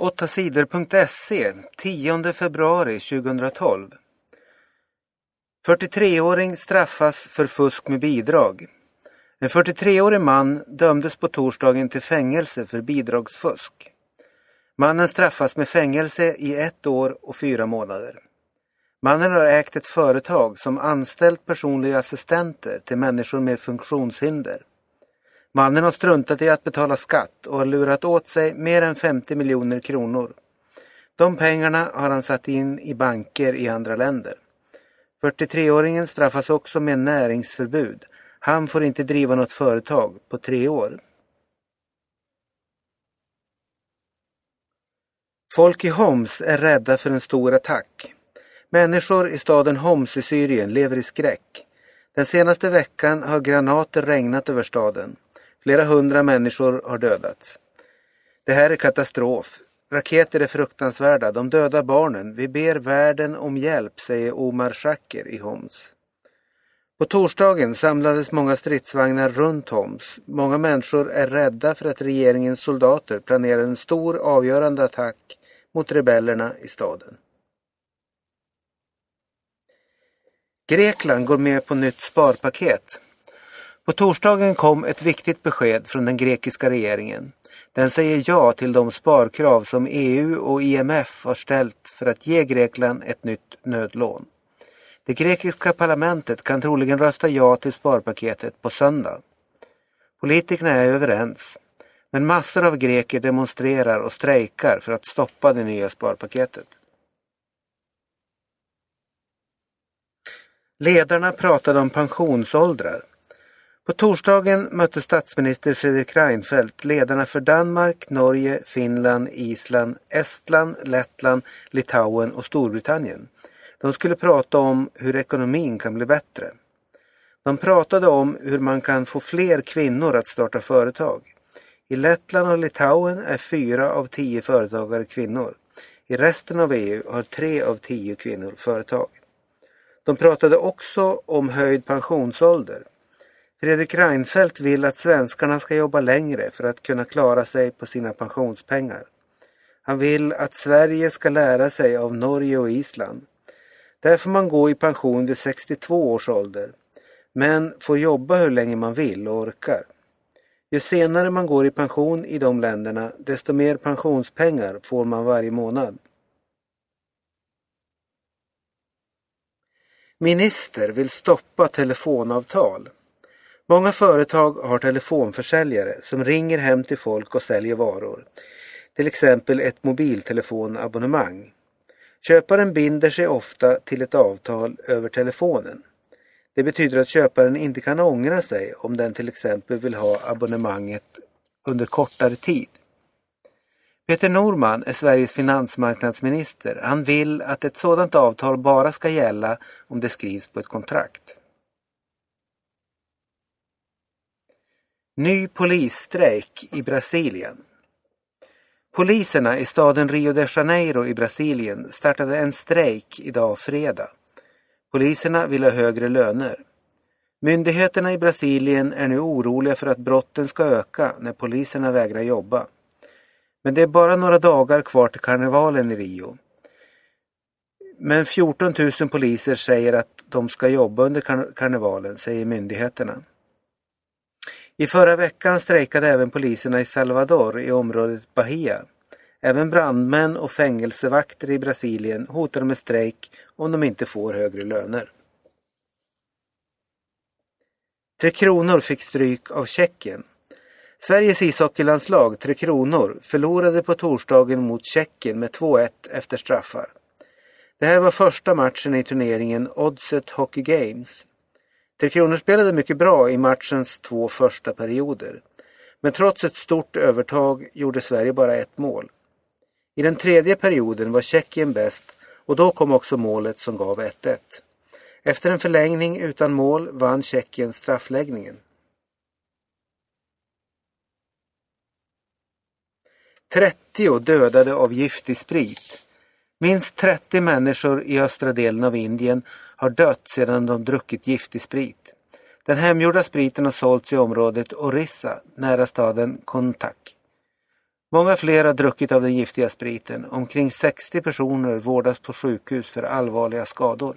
8sidor.se 10 februari 2012 43-åring straffas för fusk med bidrag. En 43-årig man dömdes på torsdagen till fängelse för bidragsfusk. Mannen straffas med fängelse i ett år och fyra månader. Mannen har ägt ett företag som anställt personliga assistenter till människor med funktionshinder. Mannen har struntat i att betala skatt och har lurat åt sig mer än 50 miljoner kronor. De pengarna har han satt in i banker i andra länder. 43-åringen straffas också med näringsförbud. Han får inte driva något företag på tre år. Folk i Homs är rädda för en stor attack. Människor i staden Homs i Syrien lever i skräck. Den senaste veckan har granater regnat över staden. Flera hundra människor har dödats. Det här är katastrof. Raketer är fruktansvärda, de dödar barnen. Vi ber världen om hjälp, säger Omar Shaker i Homs. På torsdagen samlades många stridsvagnar runt Homs. Många människor är rädda för att regeringens soldater planerar en stor avgörande attack mot rebellerna i staden. Grekland går med på nytt sparpaket. På torsdagen kom ett viktigt besked från den grekiska regeringen. Den säger ja till de sparkrav som EU och IMF har ställt för att ge Grekland ett nytt nödlån. Det grekiska parlamentet kan troligen rösta ja till sparpaketet på söndag. Politikerna är överens, men massor av greker demonstrerar och strejkar för att stoppa det nya sparpaketet. Ledarna pratade om pensionsåldrar. På torsdagen mötte statsminister Fredrik Reinfeldt ledarna för Danmark, Norge, Finland, Island, Estland, Lettland, Litauen och Storbritannien. De skulle prata om hur ekonomin kan bli bättre. De pratade om hur man kan få fler kvinnor att starta företag. I Lettland och Litauen är fyra av tio företagare kvinnor. I resten av EU har tre av tio kvinnor företag. De pratade också om höjd pensionsålder. Fredrik Reinfeldt vill att svenskarna ska jobba längre för att kunna klara sig på sina pensionspengar. Han vill att Sverige ska lära sig av Norge och Island. Där får man gå i pension vid 62 års ålder, men får jobba hur länge man vill och orkar. Ju senare man går i pension i de länderna, desto mer pensionspengar får man varje månad. Minister vill stoppa telefonavtal. Många företag har telefonförsäljare som ringer hem till folk och säljer varor. Till exempel ett mobiltelefonabonnemang. Köparen binder sig ofta till ett avtal över telefonen. Det betyder att köparen inte kan ångra sig om den till exempel vill ha abonnemanget under kortare tid. Peter Norman är Sveriges finansmarknadsminister. Han vill att ett sådant avtal bara ska gälla om det skrivs på ett kontrakt. Ny polisstrejk i Brasilien. Poliserna i staden Rio de Janeiro i Brasilien startade en strejk idag fredag. Poliserna vill ha högre löner. Myndigheterna i Brasilien är nu oroliga för att brotten ska öka när poliserna vägrar jobba. Men det är bara några dagar kvar till karnevalen i Rio. Men 14 000 poliser säger att de ska jobba under karnevalen, säger myndigheterna. I förra veckan strejkade även poliserna i Salvador i området Bahia. Även brandmän och fängelsevakter i Brasilien hotar med strejk om de inte får högre löner. Tre Kronor fick stryk av Tjeckien. Sveriges ishockeylandslag, Tre Kronor, förlorade på torsdagen mot Tjeckien med 2-1 efter straffar. Det här var första matchen i turneringen Oddset Hockey Games. Tre Kronor spelade mycket bra i matchens två första perioder. Men trots ett stort övertag gjorde Sverige bara ett mål. I den tredje perioden var Tjeckien bäst och då kom också målet som gav 1-1. Efter en förlängning utan mål vann Tjeckien straffläggningen. 30 dödade av giftig sprit. Minst 30 människor i östra delen av Indien har dött sedan de druckit giftig sprit. Den hemgjorda spriten har sålts i området Orissa nära staden Kontak. Många fler har druckit av den giftiga spriten. Omkring 60 personer vårdas på sjukhus för allvarliga skador.